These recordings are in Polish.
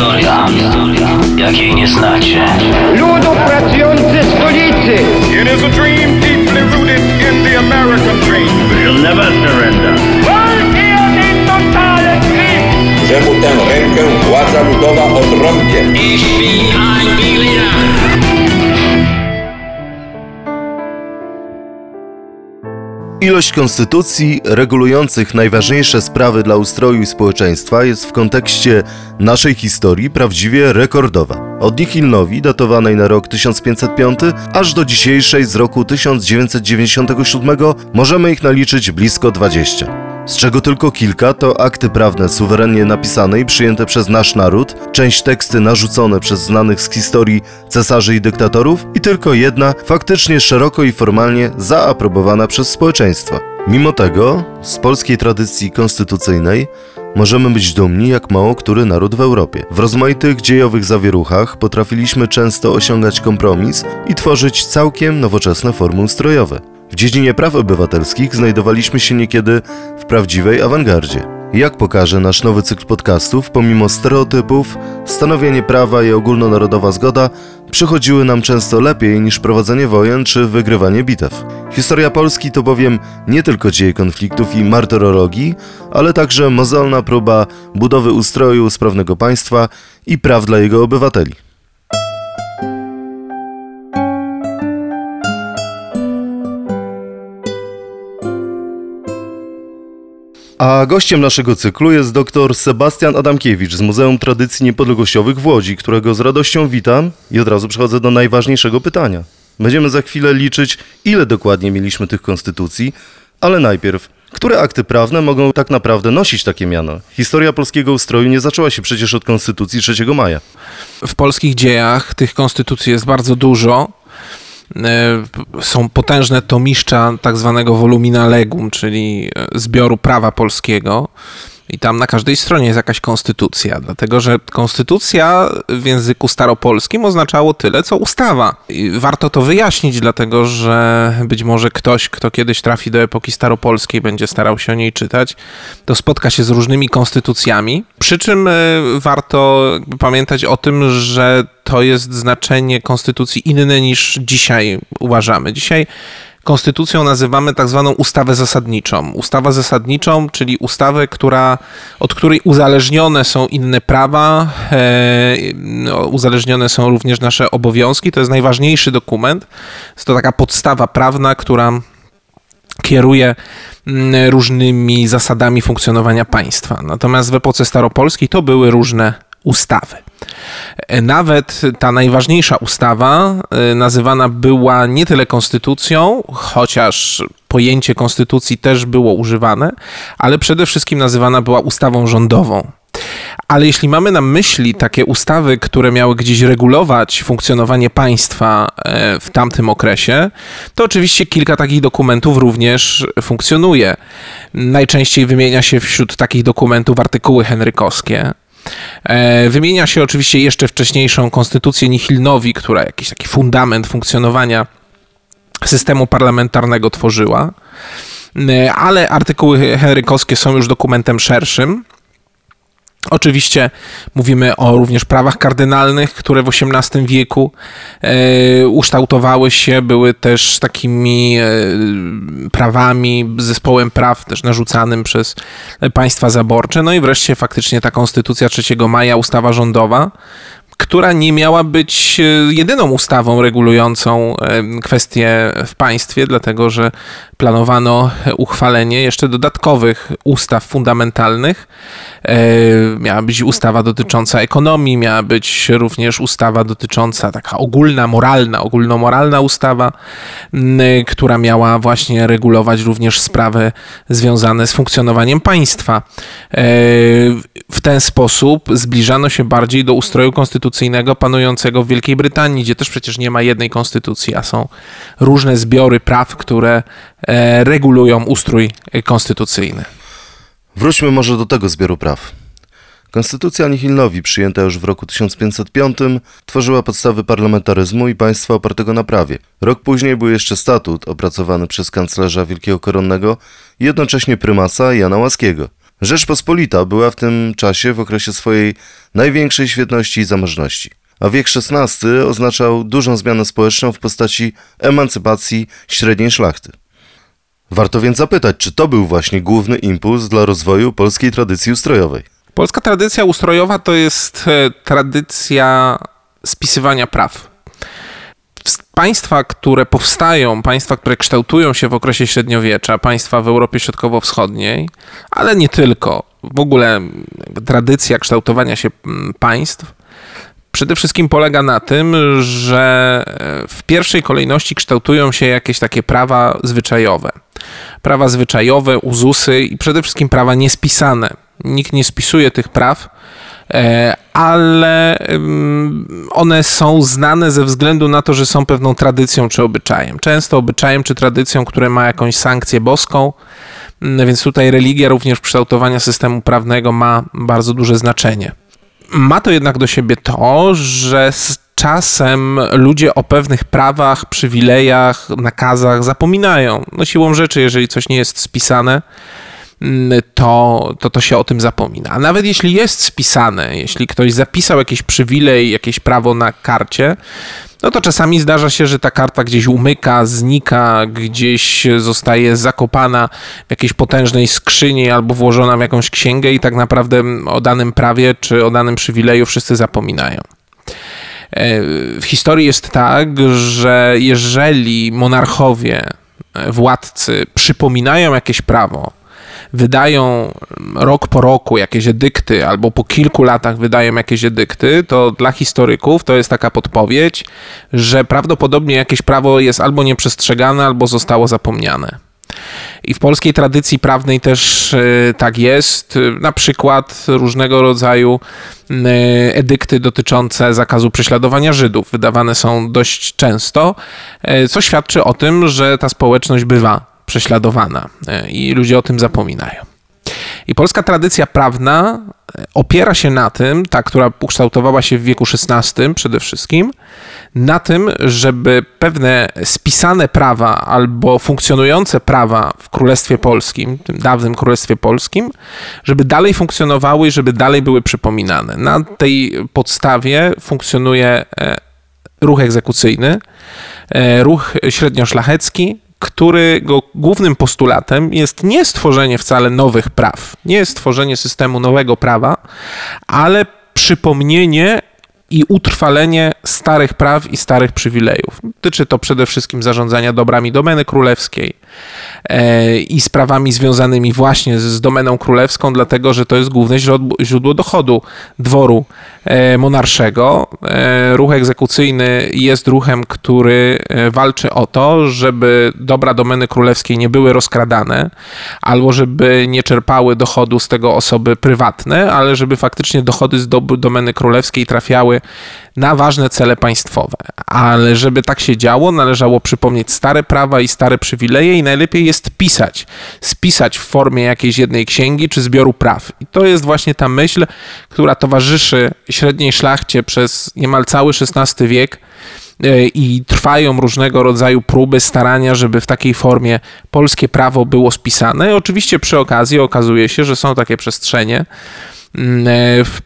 historia, jakiej nie znacie. Ludu pracujący stolicy! It is a dream deeply rooted in the American dream. We'll never surrender. że mu tę rękę władza ludowa odrąbie. Ich bin ein Berliner. Ilość konstytucji regulujących najważniejsze sprawy dla ustroju i społeczeństwa jest w kontekście naszej historii prawdziwie rekordowa. Od Nihilnowi, datowanej na rok 1505, aż do dzisiejszej z roku 1997 możemy ich naliczyć blisko 20. Z czego tylko kilka to akty prawne suwerennie napisane i przyjęte przez nasz naród, część teksty narzucone przez znanych z historii cesarzy i dyktatorów i tylko jedna faktycznie szeroko i formalnie zaaprobowana przez społeczeństwo. Mimo tego, z polskiej tradycji konstytucyjnej możemy być dumni jak mało który naród w Europie. W rozmaitych dziejowych zawieruchach potrafiliśmy często osiągać kompromis i tworzyć całkiem nowoczesne formy ustrojowe. W dziedzinie praw obywatelskich znajdowaliśmy się niekiedy w prawdziwej awangardzie. Jak pokaże nasz nowy cykl podcastów, pomimo stereotypów, stanowienie prawa i ogólnonarodowa zgoda przychodziły nam często lepiej niż prowadzenie wojen czy wygrywanie bitew. Historia Polski to bowiem nie tylko dzieje konfliktów i martyrologii, ale także mozolna próba budowy ustroju sprawnego państwa i praw dla jego obywateli. A gościem naszego cyklu jest dr Sebastian Adamkiewicz z Muzeum Tradycji Niepodległościowych w Łodzi, którego z radością witam i od razu przechodzę do najważniejszego pytania. Będziemy za chwilę liczyć, ile dokładnie mieliśmy tych konstytucji, ale najpierw, które akty prawne mogą tak naprawdę nosić takie miano? Historia polskiego ustroju nie zaczęła się przecież od Konstytucji 3 maja. W polskich dziejach tych konstytucji jest bardzo dużo. E, Są potężne tomiszcza tak zwanego volumina legum, czyli e, zbioru prawa polskiego. I tam na każdej stronie jest jakaś konstytucja, dlatego że konstytucja w języku staropolskim oznaczało tyle, co ustawa. I warto to wyjaśnić, dlatego że być może ktoś, kto kiedyś trafi do epoki staropolskiej, będzie starał się o niej czytać, to spotka się z różnymi konstytucjami. Przy czym e, warto pamiętać o tym, że to jest znaczenie konstytucji inne niż dzisiaj uważamy. Dzisiaj konstytucją nazywamy tak zwaną ustawę zasadniczą. Ustawa zasadniczą, czyli ustawę, która, od której uzależnione są inne prawa, e, no, uzależnione są również nasze obowiązki. To jest najważniejszy dokument. Jest to taka podstawa prawna, która kieruje mm, różnymi zasadami funkcjonowania państwa. Natomiast w epoce staropolskiej to były różne ustawy. E, Nawet ta najważniejsza ustawa e, nazywana była nie tyle konstytucją, chociaż pojęcie konstytucji też było używane, ale przede wszystkim nazywana była ustawą rządową. Ale jeśli mamy na myśli takie ustawy, które miały gdzieś regulować funkcjonowanie państwa e, w tamtym okresie, to oczywiście kilka takich dokumentów również funkcjonuje. Najczęściej wymienia się wśród takich dokumentów artykuły henrykowskie. E, Wymienia się oczywiście jeszcze wcześniejszą konstytucję Nihilnowi, która jakiś taki fundament funkcjonowania systemu parlamentarnego tworzyła. E, Ale artykuły henrykowskie są już dokumentem szerszym. Oczywiście mówimy o również prawach kardynalnych, które w XVIII wieku e, ukształtowały się, były też takimi e, prawami, zespołem praw też narzucanym przez państwa zaborcze. No i wreszcie faktycznie ta konstytucja 3 maja, ustawa rządowa, która nie miała być e, jedyną ustawą regulującą e, kwestie w państwie, dlatego że planowano uchwalenie jeszcze dodatkowych ustaw fundamentalnych. E, Miała być ustawa dotycząca ekonomii, miała być również ustawa dotycząca taka ogólna, moralna, ogólnomoralna ustawa, która miała właśnie regulować również sprawy związane z funkcjonowaniem państwa. W ten sposób zbliżano się bardziej do ustroju konstytucyjnego panującego w Wielkiej Brytanii, gdzie też przecież nie ma jednej konstytucji, a są różne zbiory praw, które e, regulują ustrój konstytucyjny. Wróćmy może do tego zbioru praw. Konstytucja Nihilnowi, przyjęta już w roku 1505, tworzyła podstawy parlamentaryzmu i państwa opartego na prawie. Rok później był jeszcze statut opracowany przez kanclerza Wielkiego Koronnego i jednocześnie prymasa Jana Łaskiego. Rzeczpospolita była w tym czasie w okresie swojej największej świetności i zamożności, a wiek XVI oznaczał dużą zmianę społeczną w postaci emancypacji średniej szlachty. Warto więc zapytać, czy to był właśnie główny impuls dla rozwoju polskiej tradycji ustrojowej. Polska tradycja ustrojowa to jest e, tradycja spisywania praw. Państwa, które powstają, państwa, które kształtują się w okresie średniowiecza, państwa w Europie Środkowo-Wschodniej, ale nie tylko. W ogóle tradycja kształtowania się państw przede wszystkim polega na tym, że e, w pierwszej kolejności kształtują się jakieś takie prawa zwyczajowe. Prawa zwyczajowe, uzusy i przede wszystkim prawa niespisane. Nikt nie spisuje tych praw, ale one są znane ze względu na to, że są pewną tradycją czy obyczajem. Często obyczajem czy tradycją, które ma jakąś sankcję boską, więc tutaj religia również kształtowania systemu prawnego ma bardzo duże znaczenie. Ma to jednak do siebie to, że z czasem ludzie o pewnych prawach, przywilejach, nakazach zapominają. No siłą rzeczy, jeżeli coś nie jest spisane, mm, to, to to się o tym zapomina. A nawet jeśli jest spisane, jeśli ktoś zapisał jakiś przywilej, jakieś prawo na karcie, no to czasami zdarza się, że ta karta gdzieś umyka, znika, gdzieś zostaje zakopana w jakiejś potężnej skrzyni albo włożona w jakąś księgę i tak naprawdę o danym prawie czy o danym przywileju wszyscy zapominają. E, w historii jest tak, że jeżeli monarchowie, e, władcy przypominają jakieś prawo, wydają rok po roku jakieś edykty, albo po kilku latach wydają jakieś edykty, to dla historyków to jest taka podpowiedź, że prawdopodobnie jakieś prawo jest albo nieprzestrzegane, albo zostało zapomniane. I w polskiej tradycji prawnej też e, tak jest. Na przykład różnego rodzaju edykty dotyczące zakazu prześladowania Żydów wydawane są dość często, e, co świadczy o tym, że ta społeczność bywa prześladowana e, i ludzie o tym zapominają. I polska tradycja prawna e, opiera się na tym, ta, która ukształtowała się w wieku XVI przede wszystkim, na tym, żeby pewne spisane prawa albo funkcjonujące prawa w Królestwie Polskim, tym dawnym Królestwie Polskim, żeby dalej funkcjonowały i żeby dalej były przypominane. Na tej podstawie funkcjonuje e, ruch egzekucyjny, ruch średnioszlachecki, którego głównym postulatem jest nie stworzenie wcale nowych praw, nie stworzenie systemu nowego prawa, ale przypomnienie i utrwalenie starych praw i starych przywilejów. Dotyczy to przede wszystkim zarządzania dobrami domeny królewskiej e, i sprawami związanymi właśnie z domeną królewską, dlatego że to jest główne źródło dochodu dworu monarszego. E, ruch egzekucyjny jest ruchem, który walczy o to, żeby dobra domeny królewskiej nie były rozkradane, albo żeby nie czerpały dochodu z tego osoby prywatne, ale żeby faktycznie dochody z domeny królewskiej trafiały na ważne cele państwowe. Ale żeby tak się działo, należało przypomnieć stare prawa i stare przywileje i najlepiej jest pisać. Spisać w formie jakiejś jednej księgi czy zbioru praw. I to jest właśnie ta myśl, która towarzyszy średniej szlachcie przez niemal cały XVI wiek e, i trwają różnego rodzaju próby, starania, żeby w takiej formie polskie prawo było spisane. I oczywiście przy okazji okazuje się, że są takie przestrzenie,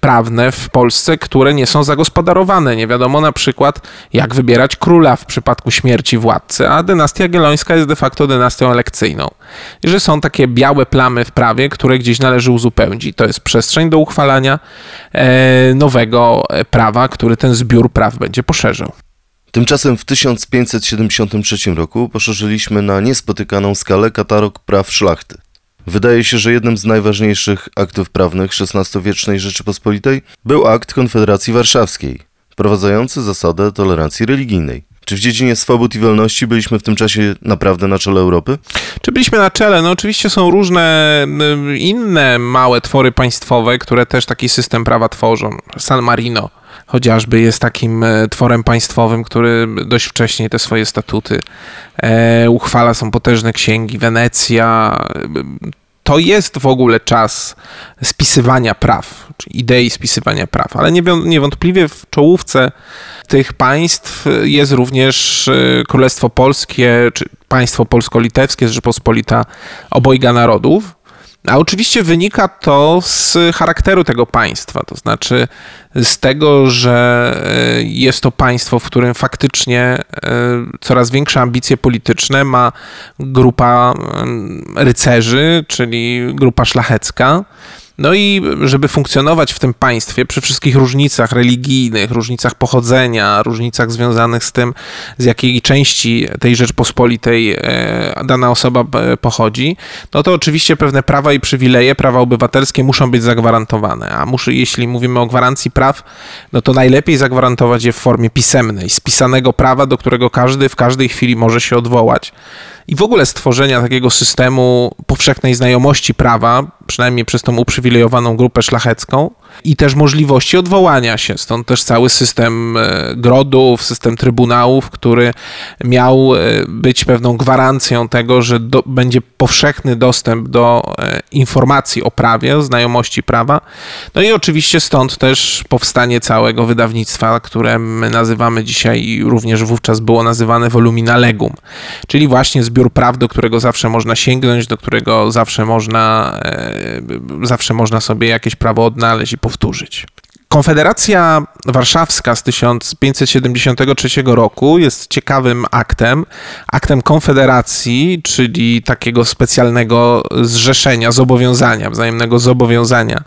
prawne w Polsce, które nie są zagospodarowane. Nie wiadomo na przykład, jak wybierać króla w przypadku śmierci władcy, a dynastia Gielońska jest de facto dynastią elekcyjną. I że są takie białe plamy w prawie, które gdzieś należy uzupełnić. To jest przestrzeń do uchwalania e, nowego e, prawa, który ten zbiór praw będzie poszerzał. Tymczasem w 1573 roku poszerzyliśmy na niespotykaną skalę katalog praw szlachty. Wydaje się, że jednym z najważniejszych aktów prawnych XVI-wiecznej Rzeczypospolitej był akt Konfederacji Warszawskiej, wprowadzający zasadę tolerancji religijnej. Czy w dziedzinie swobód i wolności byliśmy w tym czasie naprawdę na czele Europy? Czy byliśmy na czele? No oczywiście są różne y, inne małe twory państwowe, które też taki system prawa tworzą. San Marino chociażby jest takim e, tworem państwowym, który dość wcześnie te swoje statuty e, uchwala. Są potężne księgi, Wenecja. To jest w ogóle czas spisywania praw, czy idei spisywania praw, ale niewątpliwie w czołówce tych państw jest również e, Królestwo Polskie, czy państwo polsko-litewskie, Rzeczpospolita obojga narodów A oczywiście wynika to z charakteru tego państwa, to znaczy z tego, że e, jest to państwo, w którym faktycznie e, coraz większe ambicje polityczne ma grupa rycerzy, czyli grupa szlachecka. No i żeby funkcjonować w tym państwie, przy wszystkich różnicach religijnych, różnicach pochodzenia, różnicach związanych z tym, z jakiej części tej Rzeczpospolitej e, dana osoba e, pochodzi, no to oczywiście pewne prawa i przywileje, prawa obywatelskie muszą być zagwarantowane. A muszę, jeśli mówimy o gwarancji praw, no to najlepiej zagwarantować je w formie pisemnej, spisanego prawa, do którego każdy w każdej chwili może się odwołać i w ogóle stworzenia takiego systemu powszechnej znajomości prawa, przynajmniej przez tą uprzywilejowaną grupę szlachecką, i też możliwości odwołania się. Stąd też cały system e, grodów, system trybunałów, który miał e, być pewną gwarancją tego, że do, będzie powszechny dostęp do e, informacji o prawie, znajomości prawa. No i oczywiście stąd też powstanie całego wydawnictwa, które my nazywamy dzisiaj i również wówczas było nazywane volumina legum, czyli właśnie zbiór praw, do którego zawsze można sięgnąć, do którego zawsze można, zawsze można sobie jakieś prawo odnaleźć i powtórzyć. Konfederacja Warszawska z 1573 roku jest ciekawym aktem, aktem konfederacji, czyli takiego specjalnego zrzeszenia, zobowiązania, wzajemnego zobowiązania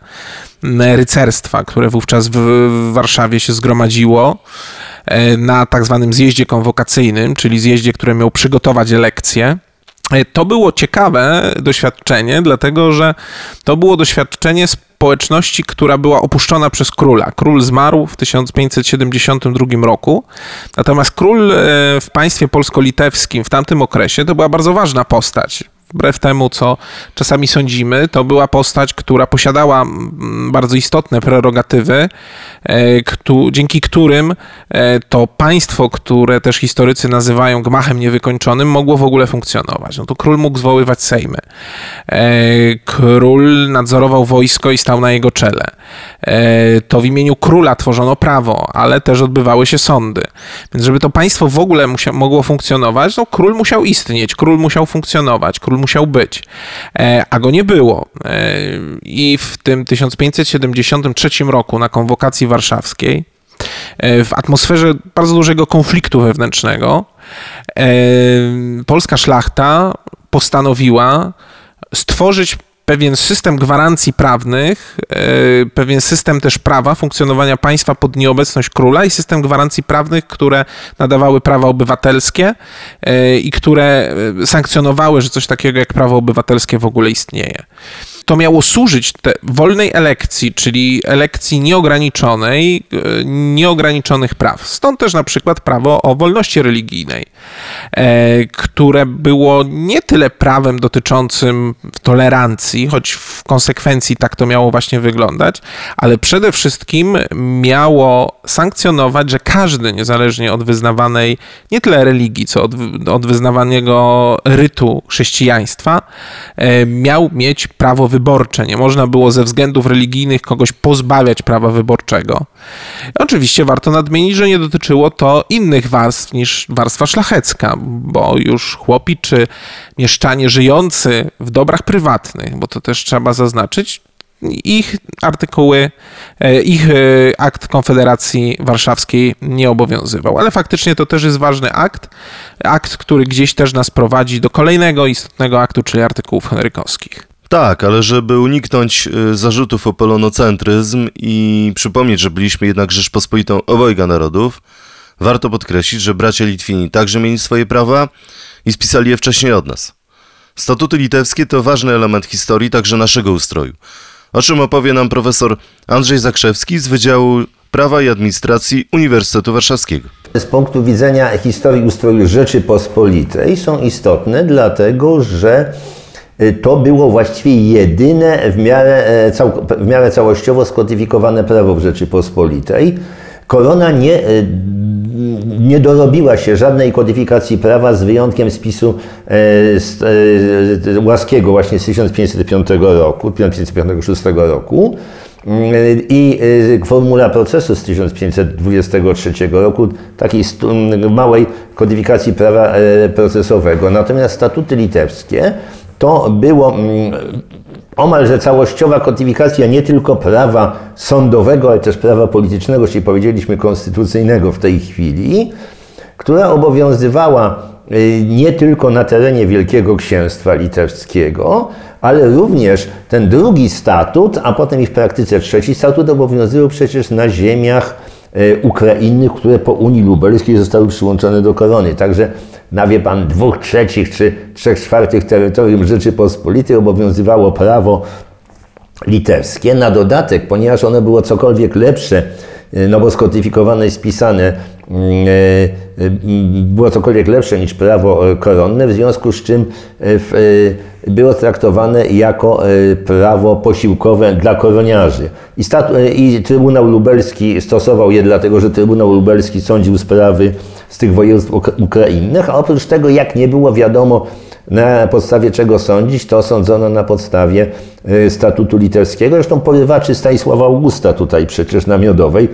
rycerstwa, które wówczas w Warszawie się zgromadziło e, na tak zwanym zjeździe konwokacyjnym, czyli zjeździe, który miał przygotować elekcje. E, to było ciekawe doświadczenie, dlatego że to było doświadczenie społeczności, która była opuszczona przez króla. Król zmarł w 1572 roku, natomiast król e, w państwie polsko-litewskim w tamtym okresie to była bardzo ważna postać wbrew temu, co czasami sądzimy, to była postać, która posiadała mm, bardzo istotne prerogatywy, e, dzięki którym e, to państwo, które też historycy nazywają gmachem niewykończonym, mogło w ogóle funkcjonować. No to król mógł zwoływać sejmy. E, król nadzorował wojsko i stał na jego czele. To w imieniu króla tworzono prawo, ale też odbywały się sądy. Więc żeby to państwo w ogóle mogło funkcjonować, no król musiał istnieć, król musiał funkcjonować, król musiał być, e, a go nie było. E, I w tym 1573 roku na konwokacji warszawskiej, e, w atmosferze bardzo dużego konfliktu wewnętrznego, polska szlachta postanowiła stworzyć pewien system gwarancji prawnych, e, pewien system też prawa, funkcjonowania państwa pod nieobecność króla i system gwarancji prawnych, które nadawały prawa obywatelskie e, i które e, sankcjonowały, że coś takiego jak prawo obywatelskie w ogóle istnieje to miało służyć wolnej elekcji, czyli elekcji nieograniczonej, e, nieograniczonych praw. Stąd też na przykład prawo o wolności religijnej, e, które było nie tyle prawem dotyczącym tolerancji, choć w konsekwencji tak to miało właśnie wyglądać, ale przede wszystkim miało sankcjonować, że każdy, niezależnie od wyznawanej nie tyle religii, co od, od wyznawanego rytu chrześcijaństwa, e, miał mieć prawo wyborcze. Nie można było ze względów religijnych kogoś pozbawiać prawa wyborczego. Oczywiście warto nadmienić, że nie dotyczyło to innych warstw niż warstwa szlachecka, bo już chłopi czy mieszczanie żyjący w dobrach prywatnych, bo to też trzeba zaznaczyć, ich artykuły, e, ich e, akt Konfederacji Warszawskiej nie obowiązywał. Ale faktycznie to też jest ważny akt, akt, który gdzieś też nas prowadzi do kolejnego istotnego aktu, czyli artykułów henrykowskich. Tak, ale żeby uniknąć y, zarzutów o polonocentryzm i przypomnieć, że byliśmy jednak Rzeczpospolitą obojga narodów, warto podkreślić, że bracia Litwini także mieli swoje prawa i spisali je wcześniej od nas. Statuty litewskie to ważny element historii także naszego ustroju, o czym opowie nam profesor Andrzej Zakrzewski z Wydziału Prawa i Administracji Uniwersytetu Warszawskiego. Z punktu widzenia historii ustroju Rzeczypospolitej są istotne, dlatego że to było właściwie jedyne w miarę, e, w miarę całościowo skodyfikowane prawo w Rzeczypospolitej. Korona nie, e, nie dorobiła się żadnej kodyfikacji prawa z wyjątkiem spisu e, łaskiego właśnie z 1505 roku, 1556 roku i formula procesu z 1523 roku, takiej małej kodyfikacji prawa procesowego. Natomiast statuty litewskie to było mm, omalże całościowa kodyfikacja nie tylko prawa sądowego, ale też prawa politycznego, czyli powiedzieliśmy konstytucyjnego w tej chwili, która obowiązywała y, nie tylko na terenie Wielkiego Księstwa Litewskiego, ale również ten drugi statut, a potem i w praktyce trzeci statut obowiązywał przecież na ziemiach Ukrainy, które po Unii Lubelskiej zostały przyłączone do korony. Także na wie pan, dwóch trzecich czy trzech czwartych terytorium Rzeczypospolitej obowiązywało prawo litewskie. Na dodatek, ponieważ ono było cokolwiek lepsze, y, no bo skodyfikowane i spisane y, y, było cokolwiek lepsze niż prawo koronne, w związku z czym było traktowane jako prawo posiłkowe dla koroniarzy. I, I Trybunał Lubelski stosował je dlatego, że Trybunał Lubelski sądził sprawy z tych województw ukrainnych, a oprócz tego, jak nie było wiadomo, na podstawie czego sądzić, to sądzono na podstawie y, statutu litewskiego. Zresztą porywaczy Stanisława Augusta tutaj przecież na Miodowej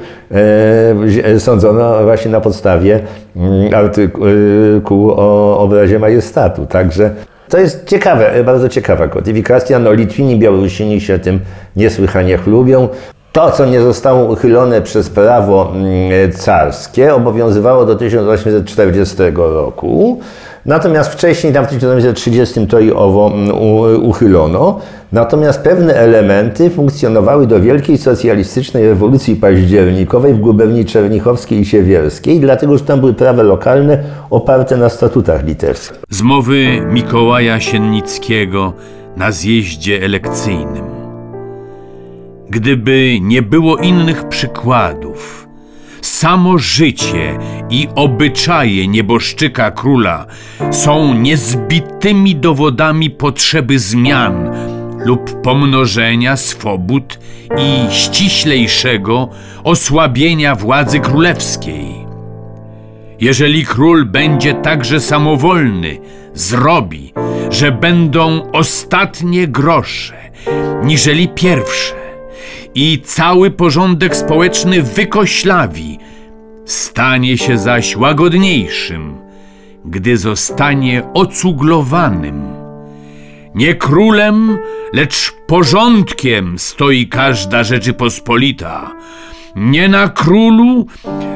e, sądzono właśnie na podstawie mm, artykułu o obrazie majestatu. Także to jest ciekawe, bardzo ciekawa kodyfikacja. No, Litwini, Białorusini się tym niesłychanie chlubią. To, co nie zostało uchylone przez prawo mm, carskie, obowiązywało do 1840 roku. Natomiast wcześniej, tam w 1930 to i owo mm, uchylono. Natomiast pewne elementy funkcjonowały do wielkiej socjalistycznej rewolucji październikowej w guberni czernichowskiej i siewierskiej, dlatego że tam były prawa lokalne oparte na statutach litewskich. Z mowy Mikołaja Siennickiego na zjeździe elekcyjnym. Gdyby nie było innych przykładów, samo życie i obyczaje nieboszczyka króla są niezbitymi dowodami potrzeby zmian lub pomnożenia swobód i ściślejszego osłabienia władzy królewskiej. Jeżeli król będzie także samowolny, zrobi, że będą ostatnie grosze, niżeli pierwsze i cały porządek społeczny wykoślawi, stanie się zaś łagodniejszym, gdy zostanie ocuglowanym. Nie królem, lecz porządkiem stoi każda Rzeczypospolita. Nie na królu,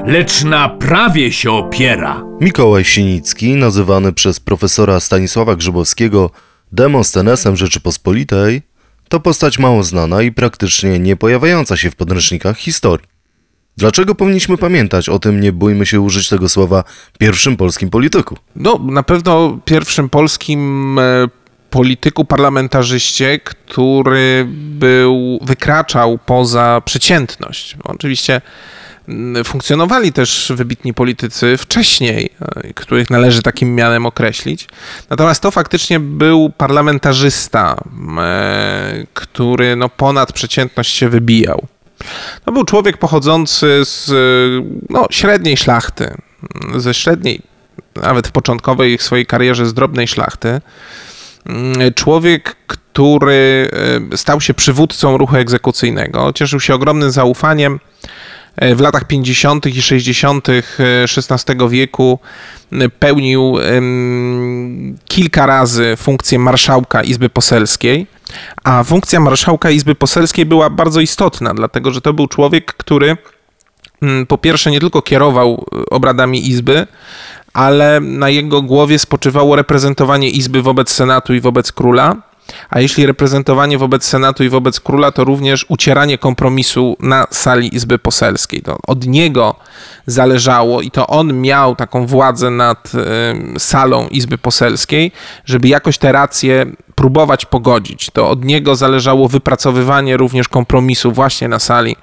lecz na prawie się opiera. Mikołaj Sienicki, nazywany przez profesora Stanisława Grzybowskiego Demostenesem Rzeczypospolitej, to postać mało znana i praktycznie nie pojawiająca się w podręcznikach historii. Dlaczego powinniśmy pamiętać o tym, nie bójmy się użyć tego słowa, pierwszym polskim polityku? No, na pewno pierwszym polskim e, polityku, parlamentarzyście, który był, wykraczał poza przeciętność. Oczywiście funkcjonowali też wybitni politycy wcześniej, e, których należy takim mianem określić. Natomiast to faktycznie był parlamentarzysta, e, który no ponad przeciętność się wybijał. To był człowiek pochodzący z no, średniej szlachty, ze średniej, nawet w początkowej swojej karierze z drobnej szlachty. Człowiek, który e, stał się przywódcą ruchu egzekucyjnego, cieszył się ogromnym zaufaniem E, w latach 50. i 60. XVI e, wieku e, pełnił kilka razy funkcję marszałka Izby Poselskiej, a funkcja marszałka Izby Poselskiej była bardzo istotna, dlatego że to był człowiek, który po pierwsze nie tylko kierował obradami Izby, ale na jego głowie spoczywało reprezentowanie Izby wobec Senatu i wobec króla a jeśli reprezentowanie wobec Senatu i wobec króla, to również ucieranie kompromisu na sali Izby Poselskiej. To od niego zależało i to on miał taką władzę nad salą Izby Poselskiej, żeby jakoś te racje próbować pogodzić. To od niego zależało wypracowywanie również kompromisu właśnie na sali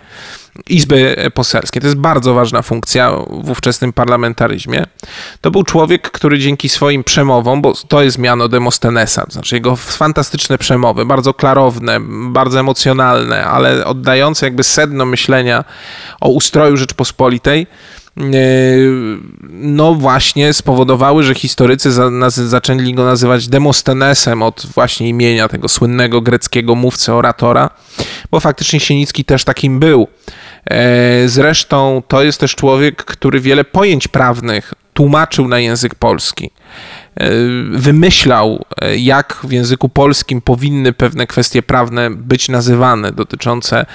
Izby Poselskiej. To jest bardzo ważna funkcja w ówczesnym parlamentaryzmie. To był człowiek, który dzięki swoim przemowom, bo to jest miano Demostenesa, to znaczy jego fantastyczne przemowy, bardzo klarowne, bardzo emocjonalne, ale oddające jakby sedno myślenia o ustroju Rzeczpospolitej, e, no właśnie spowodowały, że historycy zaczęli go nazywać Demostenesem od właśnie imienia tego słynnego greckiego mówcy, oratora, bo faktycznie Sienicki też takim był. E, zresztą to jest też człowiek, który wiele pojęć prawnych tłumaczył na język polski. wymyślał, jak w języku polskim powinny pewne kwestie prawne być nazywane dotyczące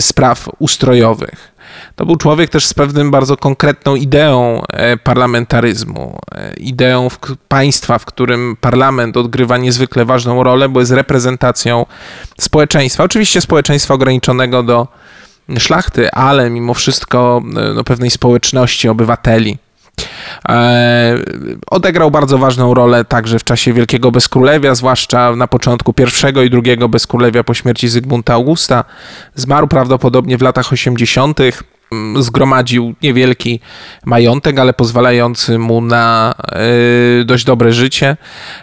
spraw ustrojowych. To był człowiek też z pewnym bardzo konkretną ideą e, parlamentaryzmu, e, ideą w państwa, w którym parlament odgrywa niezwykle ważną rolę, bo jest reprezentacją społeczeństwa. Oczywiście społeczeństwa ograniczonego do szlachty, ale mimo wszystko e, no, pewnej społeczności obywateli. Odegrał bardzo ważną rolę także w czasie Wielkiego Bezkrólewia, zwłaszcza na początku pierwszego i drugiego Bezkrólewia po śmierci Zygmunta Augusta. Zmarł prawdopodobnie w latach 80. Mm, zgromadził niewielki majątek, ale pozwalający mu na e, dość dobre życie.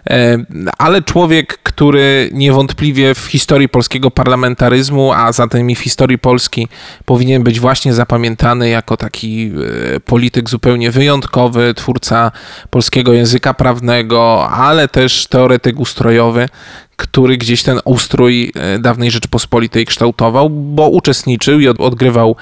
E, ale człowiek, który niewątpliwie w historii polskiego parlamentaryzmu, a zatem i w historii Polski powinien być właśnie zapamiętany jako taki e, polityk zupełnie wyjątkowy, twórca polskiego języka prawnego, ale też teoretyk ustrojowy, który gdzieś ten ustrój dawnej Rzeczypospolitej kształtował, bo uczestniczył i odgrywał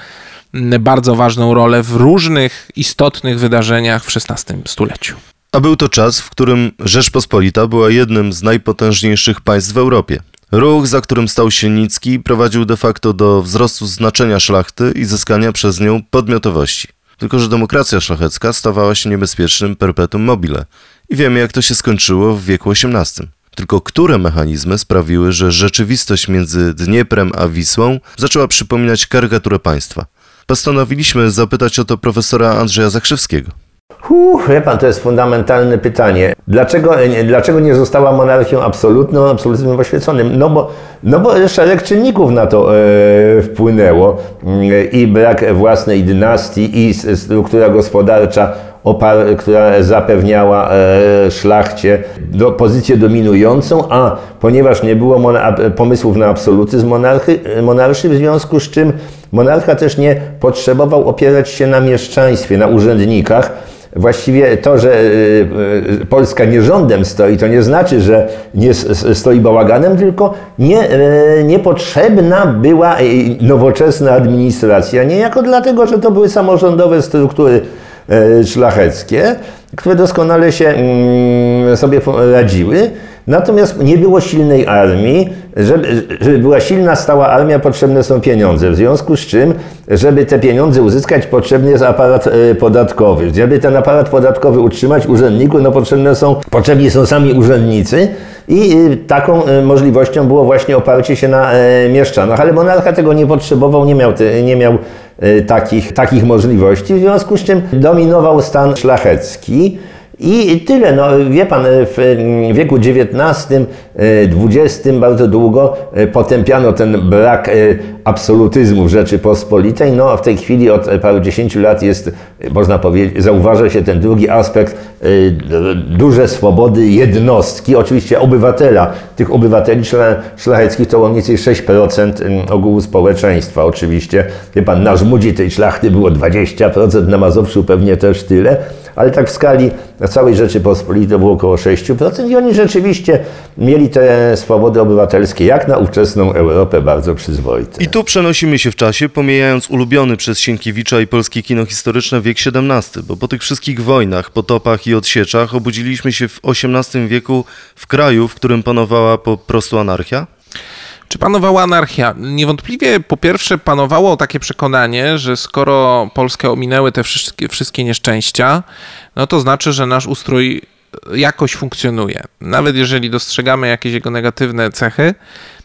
bardzo ważną rolę w różnych istotnych wydarzeniach w XVI stuleciu. A był to czas, w którym Rzeczpospolita była jednym z najpotężniejszych państw w Europie. Ruch, za którym stał się Nicki, prowadził de facto do wzrostu znaczenia szlachty i zyskania przez nią podmiotowości. Tylko, że demokracja szlachecka stawała się niebezpiecznym perpetuum mobile. I wiemy, jak to się skończyło w wieku XVIII. Tylko które mechanizmy sprawiły, że rzeczywistość między Dnieprem a Wisłą zaczęła przypominać karykaturę państwa? Postanowiliśmy zapytać o to profesora Andrzeja Zakrzewskiego. Huh, wie pan, to jest fundamentalne pytanie. Dlaczego, dlaczego nie została monarchią absolutną, absolutyzmem oświeconym? No bo, no bo szereg czynników na to e, wpłynęło. I brak własnej dynastii, i struktura gospodarcza opar- która zapewniała e, szlachcie do, pozycję dominującą, a ponieważ nie było pomysłów na absolutyzm monarchy, monarszy, w związku z czym monarcha też nie potrzebował opierać się na mieszczaństwie, na urzędnikach. Właściwie to, że e, e, Polska nie rządem stoi, to nie znaczy, że nie stoi bałaganem, tylko nie, e, niepotrzebna była nowoczesna administracja. Niejako dlatego, że to były samorządowe struktury szlacheckie, które doskonale się mm, sobie radziły. Natomiast nie było silnej armii. Żeby, żeby była silna, stała armia, potrzebne są pieniądze. W związku z czym, żeby te pieniądze uzyskać, potrzebny jest aparat e, podatkowy. Żeby ten aparat podatkowy utrzymać urzędników, no potrzebne są, potrzebni są sami urzędnicy. I y, taką y, możliwością było właśnie oparcie się na e, mieszczanach. Ale monarcha tego nie potrzebował, nie miał, nie miał e, takich, takich możliwości, w związku z czym dominował stan szlachecki. I tyle. No, wie pan, w wieku XIX, XX bardzo długo e, potępiano ten brak e, absolutyzmu w Rzeczypospolitej. No, a w tej chwili od parudziesięciu lat jest, można powiedzieć, zauważa się ten drugi aspekt, e, duże swobody jednostki, oczywiście obywatela. Tych obywateli szlacheckich to mniej więcej 6% ogółu społeczeństwa. Oczywiście, wie pan, na Żmudzi tej szlachty było 20%, na Mazowszu pewnie też tyle ale tak w skali całej Rzeczypospolitej to było około 6% i oni rzeczywiście mieli te swobody obywatelskie, jak na ówczesną Europę, bardzo przyzwoite. I tu przenosimy się w czasie, pomijając ulubiony przez Sienkiewicza i polskie kino historyczne wiek XVII, bo po tych wszystkich wojnach, potopach i odsieczach obudziliśmy się w XVIII wieku w kraju, w którym panowała po prostu anarchia? Czy panowała anarchia? Niewątpliwie po pierwsze panowało takie przekonanie, że skoro Polskę ominęły te wszystkie, wszystkie nieszczęścia, no to znaczy, że nasz ustrój jakoś funkcjonuje. Nawet jeżeli dostrzegamy jakieś jego negatywne cechy,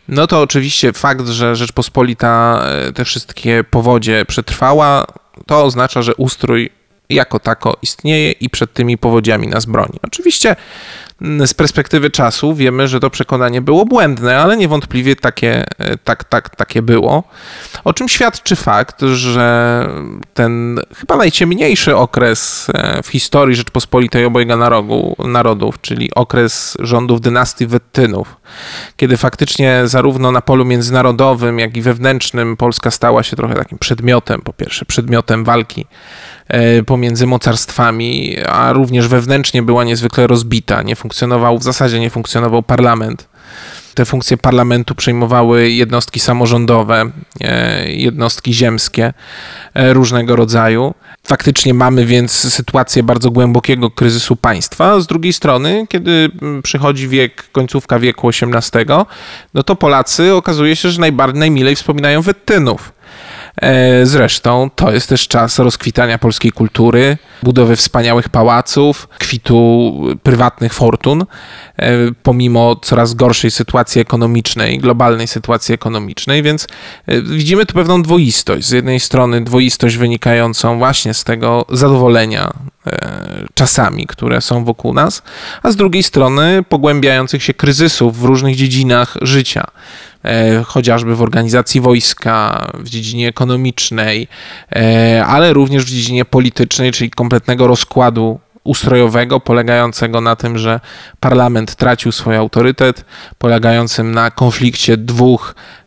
no to oczywiście fakt, że Rzeczpospolita e, te wszystkie powodzie przetrwała, to oznacza, że ustrój jako tako istnieje i przed tymi powodziami nas broni. Oczywiście z perspektywy czasu wiemy, że to przekonanie było błędne, ale niewątpliwie takie, e, tak, tak, takie było. O czym świadczy fakt, że ten chyba najciemniejszy okres e, w historii Rzeczpospolitej obojga narodów, czyli okres rządów dynastii Wettynów, kiedy faktycznie zarówno na polu międzynarodowym, jak i wewnętrznym Polska stała się trochę takim przedmiotem, po pierwsze przedmiotem walki pomiędzy mocarstwami, a również wewnętrznie była niezwykle rozbita, nie funkcjonował, w zasadzie nie funkcjonował parlament. te funkcje parlamentu przejmowały jednostki samorządowe, e, jednostki ziemskie e, różnego rodzaju. Faktycznie mamy więc sytuację bardzo głębokiego kryzysu państwa. Z drugiej strony, kiedy przychodzi wiek, końcówka wieku XVIII, no to Polacy okazuje się, że najbardziej najmilej wspominają Wettynów. E, zresztą to jest też czas rozkwitania polskiej kultury, budowy wspaniałych pałaców, kwitu prywatnych fortun, e, pomimo coraz gorszej sytuacji ekonomicznej, globalnej sytuacji ekonomicznej, więc e, widzimy tu pewną dwoistość. Z jednej strony dwoistość wynikającą właśnie z tego zadowolenia czasami, które są wokół nas, a z drugiej strony pogłębiających się kryzysów w różnych dziedzinach życia. E, chociażby w organizacji wojska, w dziedzinie ekonomicznej, e, ale również w dziedzinie politycznej, czyli kompletnego rozkładu ustrojowego, polegającego na tym, że parlament tracił swój autorytet, polegającym na konflikcie dwóch e,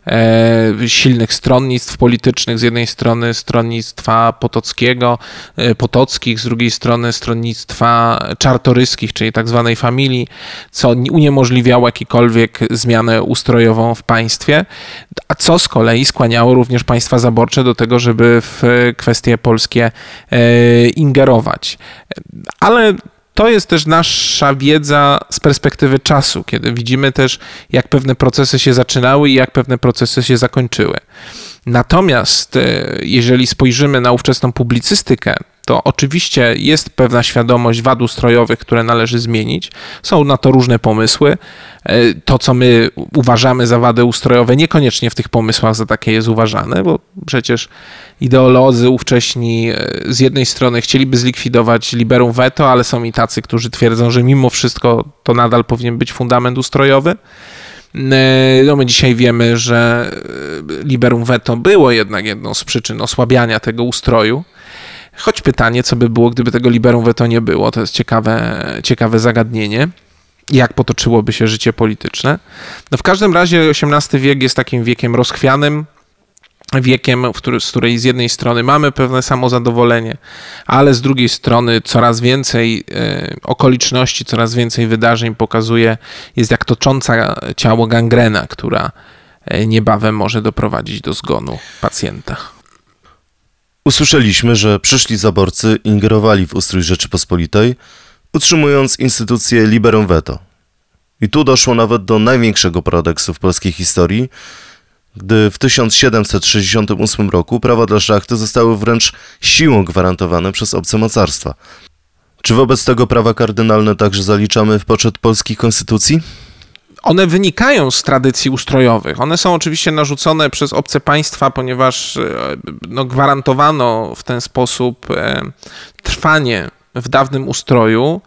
silnych stronnictw politycznych, z jednej strony stronnictwa Potockiego, e, Potockich, z drugiej strony stronnictwa czartoryskich, czyli tak zwanej familii, co uniemożliwiało jakikolwiek zmianę ustrojową w państwie, a co z kolei skłaniało również państwa zaborcze do tego, żeby w kwestie polskie e, ingerować. Ale to jest też nasza wiedza z perspektywy czasu, kiedy widzimy też, jak pewne procesy się zaczynały i jak pewne procesy się zakończyły. Natomiast e, jeżeli spojrzymy na ówczesną publicystykę, to oczywiście jest pewna świadomość wad ustrojowych, które należy zmienić. Są na to różne pomysły. E, to, co my uważamy za wady ustrojowe, niekoniecznie w tych pomysłach za takie jest uważane, bo przecież ideolodzy ówcześni e, z jednej strony chcieliby zlikwidować liberum veto, ale są i tacy, którzy twierdzą, że mimo wszystko to nadal powinien być fundament ustrojowy. E, no my dzisiaj wiemy, że liberum veto było jednak jedną z przyczyn osłabiania tego ustroju. Choć pytanie, co by było, gdyby tego liberum veto nie było, to jest ciekawe, ciekawe zagadnienie. Jak potoczyłoby się życie polityczne? No w każdym razie XVIII wiek jest takim wiekiem rozchwianym, wiekiem, który, z której z jednej strony mamy pewne samozadowolenie, ale z drugiej strony coraz więcej e, okoliczności, coraz więcej wydarzeń pokazuje, jest jak tocząca ciało gangrena, która e, niebawem może doprowadzić do zgonu pacjenta. Usłyszeliśmy, że przyszli zaborcy ingerowali w ustrój Rzeczypospolitej, utrzymując instytucję liberum veto. I tu doszło nawet do największego paradoksu w polskiej historii, gdy w 1768 roku prawa dla szlachty zostały wręcz siłą gwarantowane przez obce mocarstwa. Czy wobec tego prawa kardynalne także zaliczamy w poczet polskiej konstytucji? one wynikają z tradycji ustrojowych. One są oczywiście narzucone przez obce państwa, ponieważ e, no, gwarantowano w ten sposób e, trwanie w dawnym ustroju,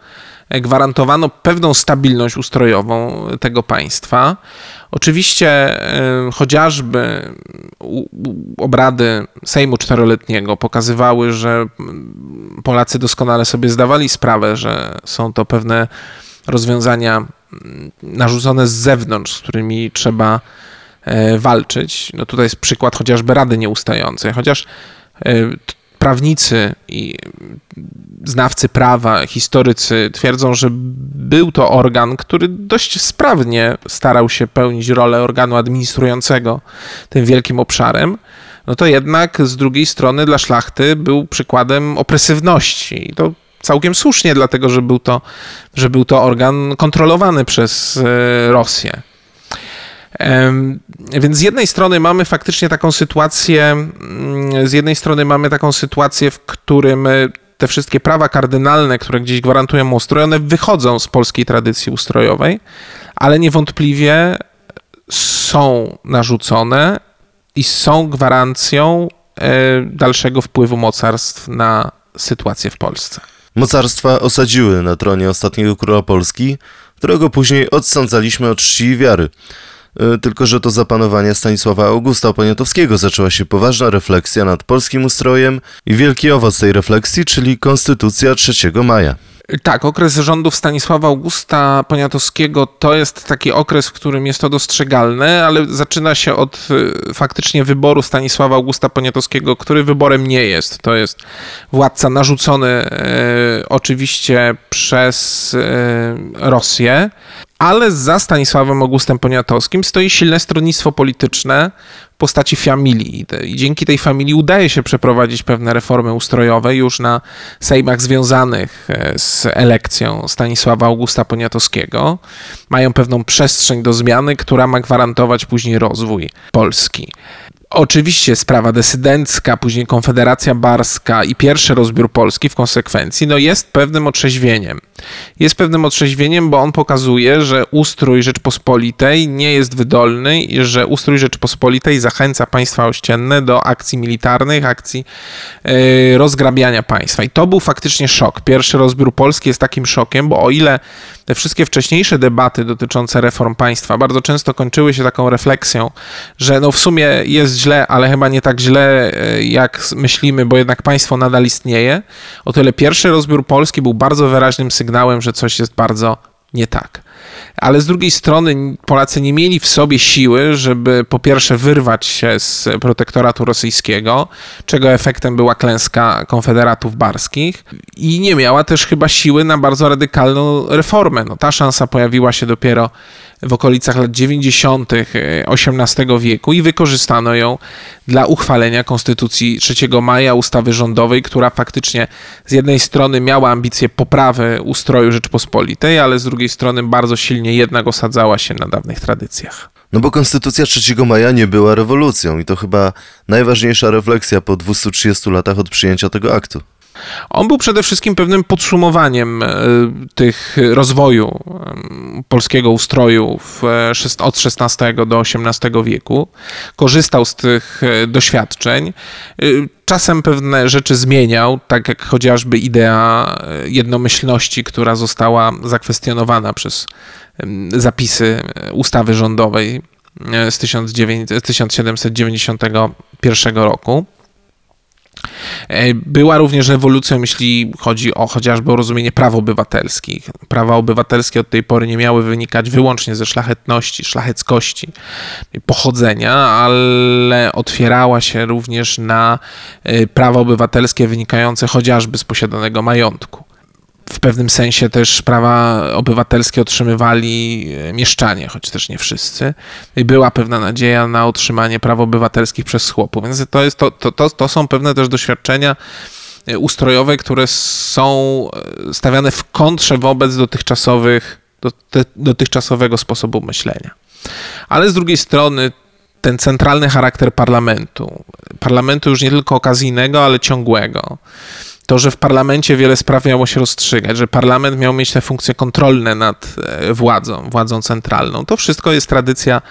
e, gwarantowano pewną stabilność ustrojową tego państwa. Oczywiście chociażby obrady Sejmu Czteroletniego pokazywały, że Polacy doskonale sobie zdawali sprawę, że są to pewne rozwiązania narzucone z zewnątrz, z którymi trzeba e, walczyć. No tutaj jest przykład chociażby Rady Nieustającej, chociaż e, prawnicy i znawcy prawa, historycy twierdzą, że był to organ, który dość sprawnie starał się pełnić rolę organu administrującego tym wielkim obszarem, no to jednak z drugiej strony dla szlachty był przykładem opresywności. I to całkiem słusznie, dlatego że był to, że był to organ kontrolowany przez e, Rosję. Więc z jednej strony mamy faktycznie taką sytuację, mm, z jednej strony mamy taką sytuację, w którym e, te wszystkie prawa kardynalne, które gdzieś gwarantują ustroj, one wychodzą z polskiej tradycji ustrojowej, ale niewątpliwie są narzucone i są gwarancją e, dalszego wpływu mocarstw na sytuację w Polsce. Mocarstwa osadziły na tronie ostatniego króla Polski, którego później odsądzaliśmy od czci i wiary. E, tylko, że to zapanowanie Stanisława Augusta Poniatowskiego zaczęła się poważna refleksja nad polskim ustrojem i wielki owoc tej refleksji, czyli Konstytucja 3 maja. Tak, okres rządów Stanisława Augusta Poniatowskiego to jest taki okres, w którym jest to dostrzegalne, ale zaczyna się od y, faktycznie wyboru Stanisława Augusta Poniatowskiego, który wyborem nie jest. To jest władca narzucony e, oczywiście przez e, Rosję, ale za Stanisławem Augustem Poniatowskim stoi silne stronnictwo polityczne w postaci familii. I dzięki tej familii udaje się przeprowadzić pewne reformy ustrojowe już na sejmach związanych e, z elekcją Stanisława Augusta Poniatowskiego. Mają pewną przestrzeń do zmiany, która ma gwarantować później rozwój Polski. Oczywiście sprawa desydencka, później Konfederacja Barska i pierwszy rozbiór Polski w konsekwencji, no jest pewnym otrzeźwieniem. Jest pewnym otrzeźwieniem, bo on pokazuje, że ustrój Rzeczpospolitej nie jest wydolny i że ustrój Rzeczpospolitej zachęca państwa ościenne do akcji militarnych, akcji yy, rozgrabiania państwa. I to był faktycznie szok. Pierwszy rozbiór Polski jest takim szokiem, bo o ile te wszystkie wcześniejsze debaty dotyczące reform państwa bardzo często kończyły się taką refleksją, że no w sumie jest źle, ale chyba nie tak źle, e, jak myślimy, bo jednak państwo nadal istnieje. O tyle pierwszy rozbiór Polski był bardzo wyraźnym sygnałem, że coś jest bardzo nie tak ale z drugiej strony Polacy nie mieli w sobie siły, żeby po pierwsze wyrwać się z protektoratu rosyjskiego, czego efektem była klęska konfederatów barskich i nie miała też chyba siły na bardzo radykalną reformę. No, ta szansa pojawiła się dopiero w okolicach lat 90. XVIII wieku i wykorzystano ją dla uchwalenia Konstytucji 3 maja, ustawy rządowej, która faktycznie z jednej strony miała ambicje poprawy ustroju Rzeczpospolitej, ale z drugiej strony bardzo silnie jednak osadzała się na dawnych tradycjach. No bo Konstytucja 3 maja nie była rewolucją i to chyba najważniejsza refleksja po 230 latach od przyjęcia tego aktu. On był przede wszystkim pewnym podsumowaniem e, tych rozwoju polskiego ustroju w, e, od XVI do XVIII wieku. Korzystał z tych e, doświadczeń. Czasem pewne rzeczy zmieniał, tak jak chociażby idea jednomyślności, która została zakwestionowana przez zapisy ustawy rządowej z 1791 roku. E, była również rewolucją, jeśli chodzi o chociażby o rozumienie praw obywatelskich. Prawa obywatelskie od tej pory nie miały wynikać wyłącznie ze szlachetności, szlacheckości, pochodzenia, ale otwierała się również na e, prawa obywatelskie wynikające chociażby z posiadanego majątku w pewnym sensie też prawa obywatelskie otrzymywali e, mieszczanie, choć też nie wszyscy. I była pewna nadzieja na otrzymanie praw obywatelskich przez chłopów. Więc to, jest, to, to, to, to są pewne też doświadczenia e, ustrojowe, które są e, stawiane w kontrze wobec dotychczasowych, dotychczasowego sposobu myślenia. Ale z drugiej strony ten centralny charakter parlamentu, parlamentu już nie tylko okazyjnego, ale ciągłego, to, że w parlamencie wiele spraw miało się rozstrzygać, że parlament miał mieć te funkcje kontrolne nad e, władzą, władzą centralną. To wszystko jest tradycja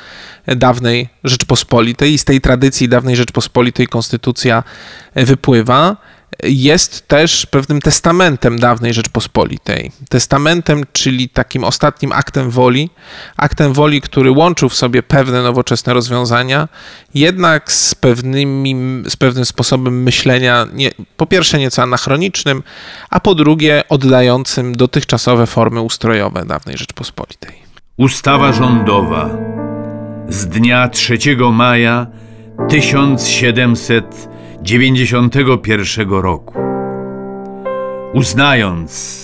dawnej Rzeczpospolitej i z tej tradycji dawnej Rzeczpospolitej konstytucja wypływa jest też pewnym testamentem dawnej Rzeczpospolitej. Testamentem, czyli takim ostatnim aktem woli, aktem woli, który łączył w sobie pewne nowoczesne rozwiązania, jednak z, pewnymi, z pewnym sposobem myślenia, nie, po pierwsze nieco anachronicznym, a po drugie oddającym dotychczasowe formy ustrojowe dawnej Rzeczpospolitej. Ustawa rządowa z dnia 3 maja 1700 91 roku. Uznając,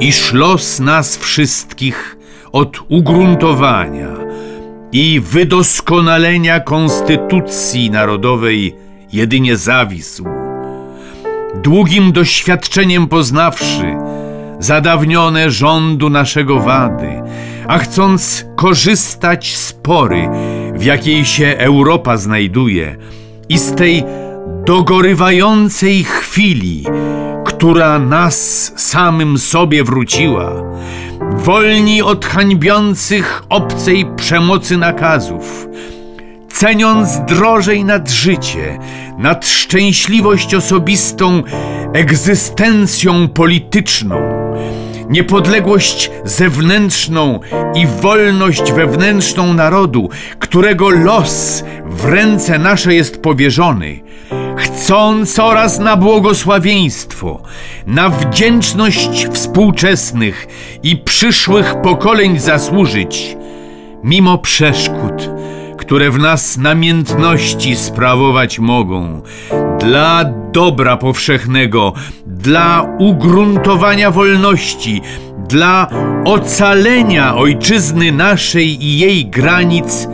iż los nas wszystkich od ugruntowania i wydoskonalenia Konstytucji Narodowej jedynie zawisł, długim doświadczeniem poznawszy zadawnione rządu naszego wady, a chcąc korzystać z pory, w jakiej się Europa znajduje, i z tej dogorywającej chwili, która nas samym sobie wróciła, wolni od hańbiących obcej przemocy nakazów, ceniąc drożej nad życie, nad szczęśliwość osobistą, egzystencją polityczną, niepodległość zewnętrzną i wolność wewnętrzną narodu, którego los w ręce nasze jest powierzony, chcąc oraz na błogosławieństwo, na wdzięczność współczesnych i przyszłych pokoleń zasłużyć, mimo przeszkód, które w nas namiętności sprawować mogą, dla dobra powszechnego, dla ugruntowania wolności, dla ocalenia ojczyzny naszej i jej granic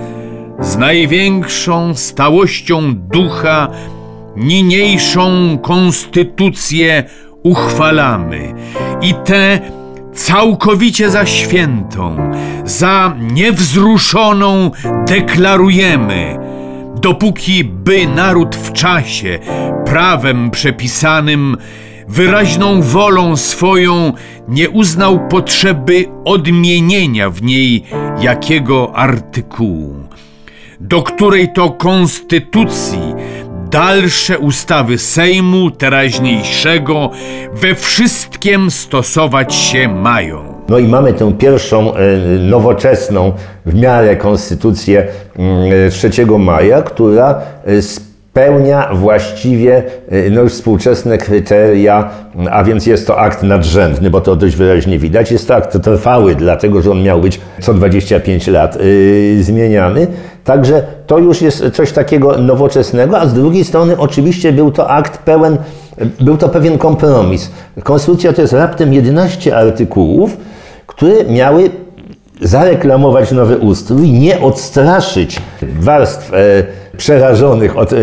z największą stałością ducha niniejszą konstytucję uchwalamy. I tę całkowicie za świętą, za niewzruszoną deklarujemy, dopóki by naród w czasie, prawem przepisanym, wyraźną wolą swoją nie uznał potrzeby odmienienia w niej jakiego artykułu, do której to konstytucji dalsze ustawy Sejmu teraźniejszego we wszystkim stosować się mają. No i mamy tę pierwszą e, nowoczesną w miarę konstytucję mm, 3 maja, która e, spełnia właściwie e, no, już współczesne kryteria, a więc jest to akt nadrzędny, bo to dość wyraźnie widać. Jest to akt trwały, dlatego że on miał być co 25 lat zmieniany. Także to już jest coś takiego nowoczesnego, a z drugiej strony oczywiście był to akt pełen, był to pewien kompromis. Konstytucja to jest raptem 11 artykułów, które miały zareklamować nowy ustrój, nie odstraszyć warstw e, przerażonych od e,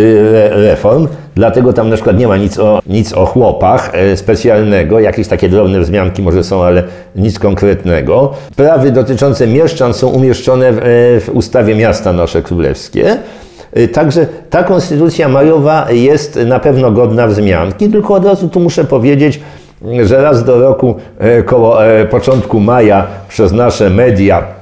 reform. Dlatego tam na przykład nie ma nic o, nic o chłopach e, specjalnego, jakieś takie drobne wzmianki może są, ale nic konkretnego. Sprawy dotyczące mieszczan są umieszczone w, e, w ustawie miasta nasze królewskie. E, Także ta konstytucja majowa jest na pewno godna wzmianki, tylko od razu tu muszę powiedzieć, że raz do roku koło początku maja przez nasze media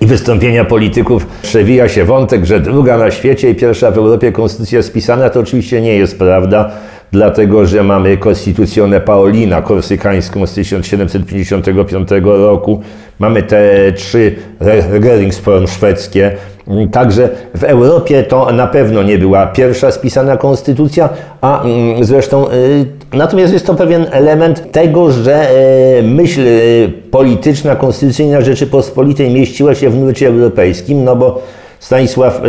i wystąpienia polityków. Przewija się wątek, że druga na świecie i pierwsza w Europie konstytucja spisana, to oczywiście nie jest prawda, dlatego że mamy konstytucjonę Paolina korsykańską z 1755 roku, mamy te trzy regeringsform szwedzkie, Także w Europie to na pewno nie była pierwsza spisana konstytucja, a mm, zresztą y, natomiast jest to pewien element tego, że y, myśl y, polityczna, konstytucyjna Rzeczypospolitej mieściła się w nurcie europejskim, no bo Stanisław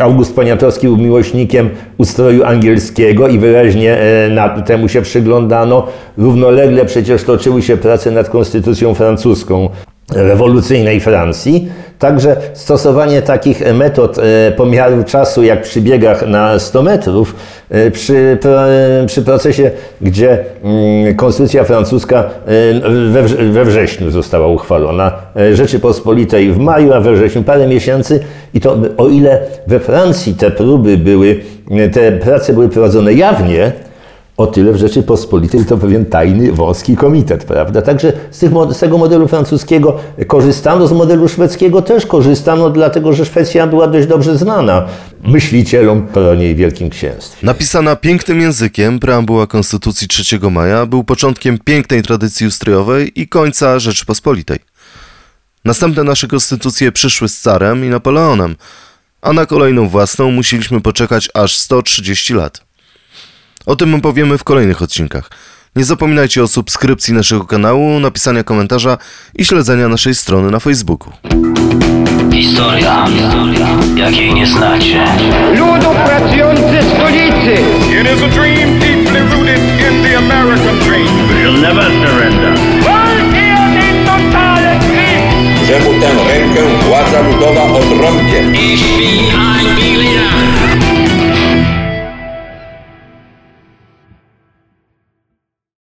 August Poniatowski był miłośnikiem ustroju angielskiego i wyraźnie temu się przyglądano. Równolegle przecież toczyły się prace nad konstytucją francuską rewolucyjnej Francji. Także stosowanie takich metod e, pomiaru czasu, jak przy biegach na 100 metrów, e, przy, przy procesie, gdzie mm, konstytucja francuska e, we, we wrześniu została uchwalona, Rzeczypospolitej w maju, a we wrześniu parę miesięcy i to o ile we Francji te próby były, te prace były prowadzone jawnie, o tyle w Rzeczypospolitej to pewien tajny, wąski komitet, prawda? Także z, tych, z tego modelu francuskiego korzystano, z modelu szwedzkiego też korzystano, dlatego że Szwecja była dość dobrze znana myślicielom koronie i Wielkim Księstwie. Napisana pięknym językiem, preambuła Konstytucji 3 maja był początkiem pięknej tradycji ustrojowej i końca Rzeczypospolitej. Następne nasze konstytucje przyszły z carem i Napoleonem, a na kolejną własną musieliśmy poczekać aż 130 lat. O tym powiemy w kolejnych odcinkach. Nie zapominajcie o subskrypcji naszego kanału, napisania komentarza i śledzenia naszej strony na Facebooku. Historia, jakiej nie znacie. Ludu pracujący stolicy! It is a dream deeply rooted in the American dream. We'll never surrender. Czemu tę rękę władza ludowa odrąbie? Ich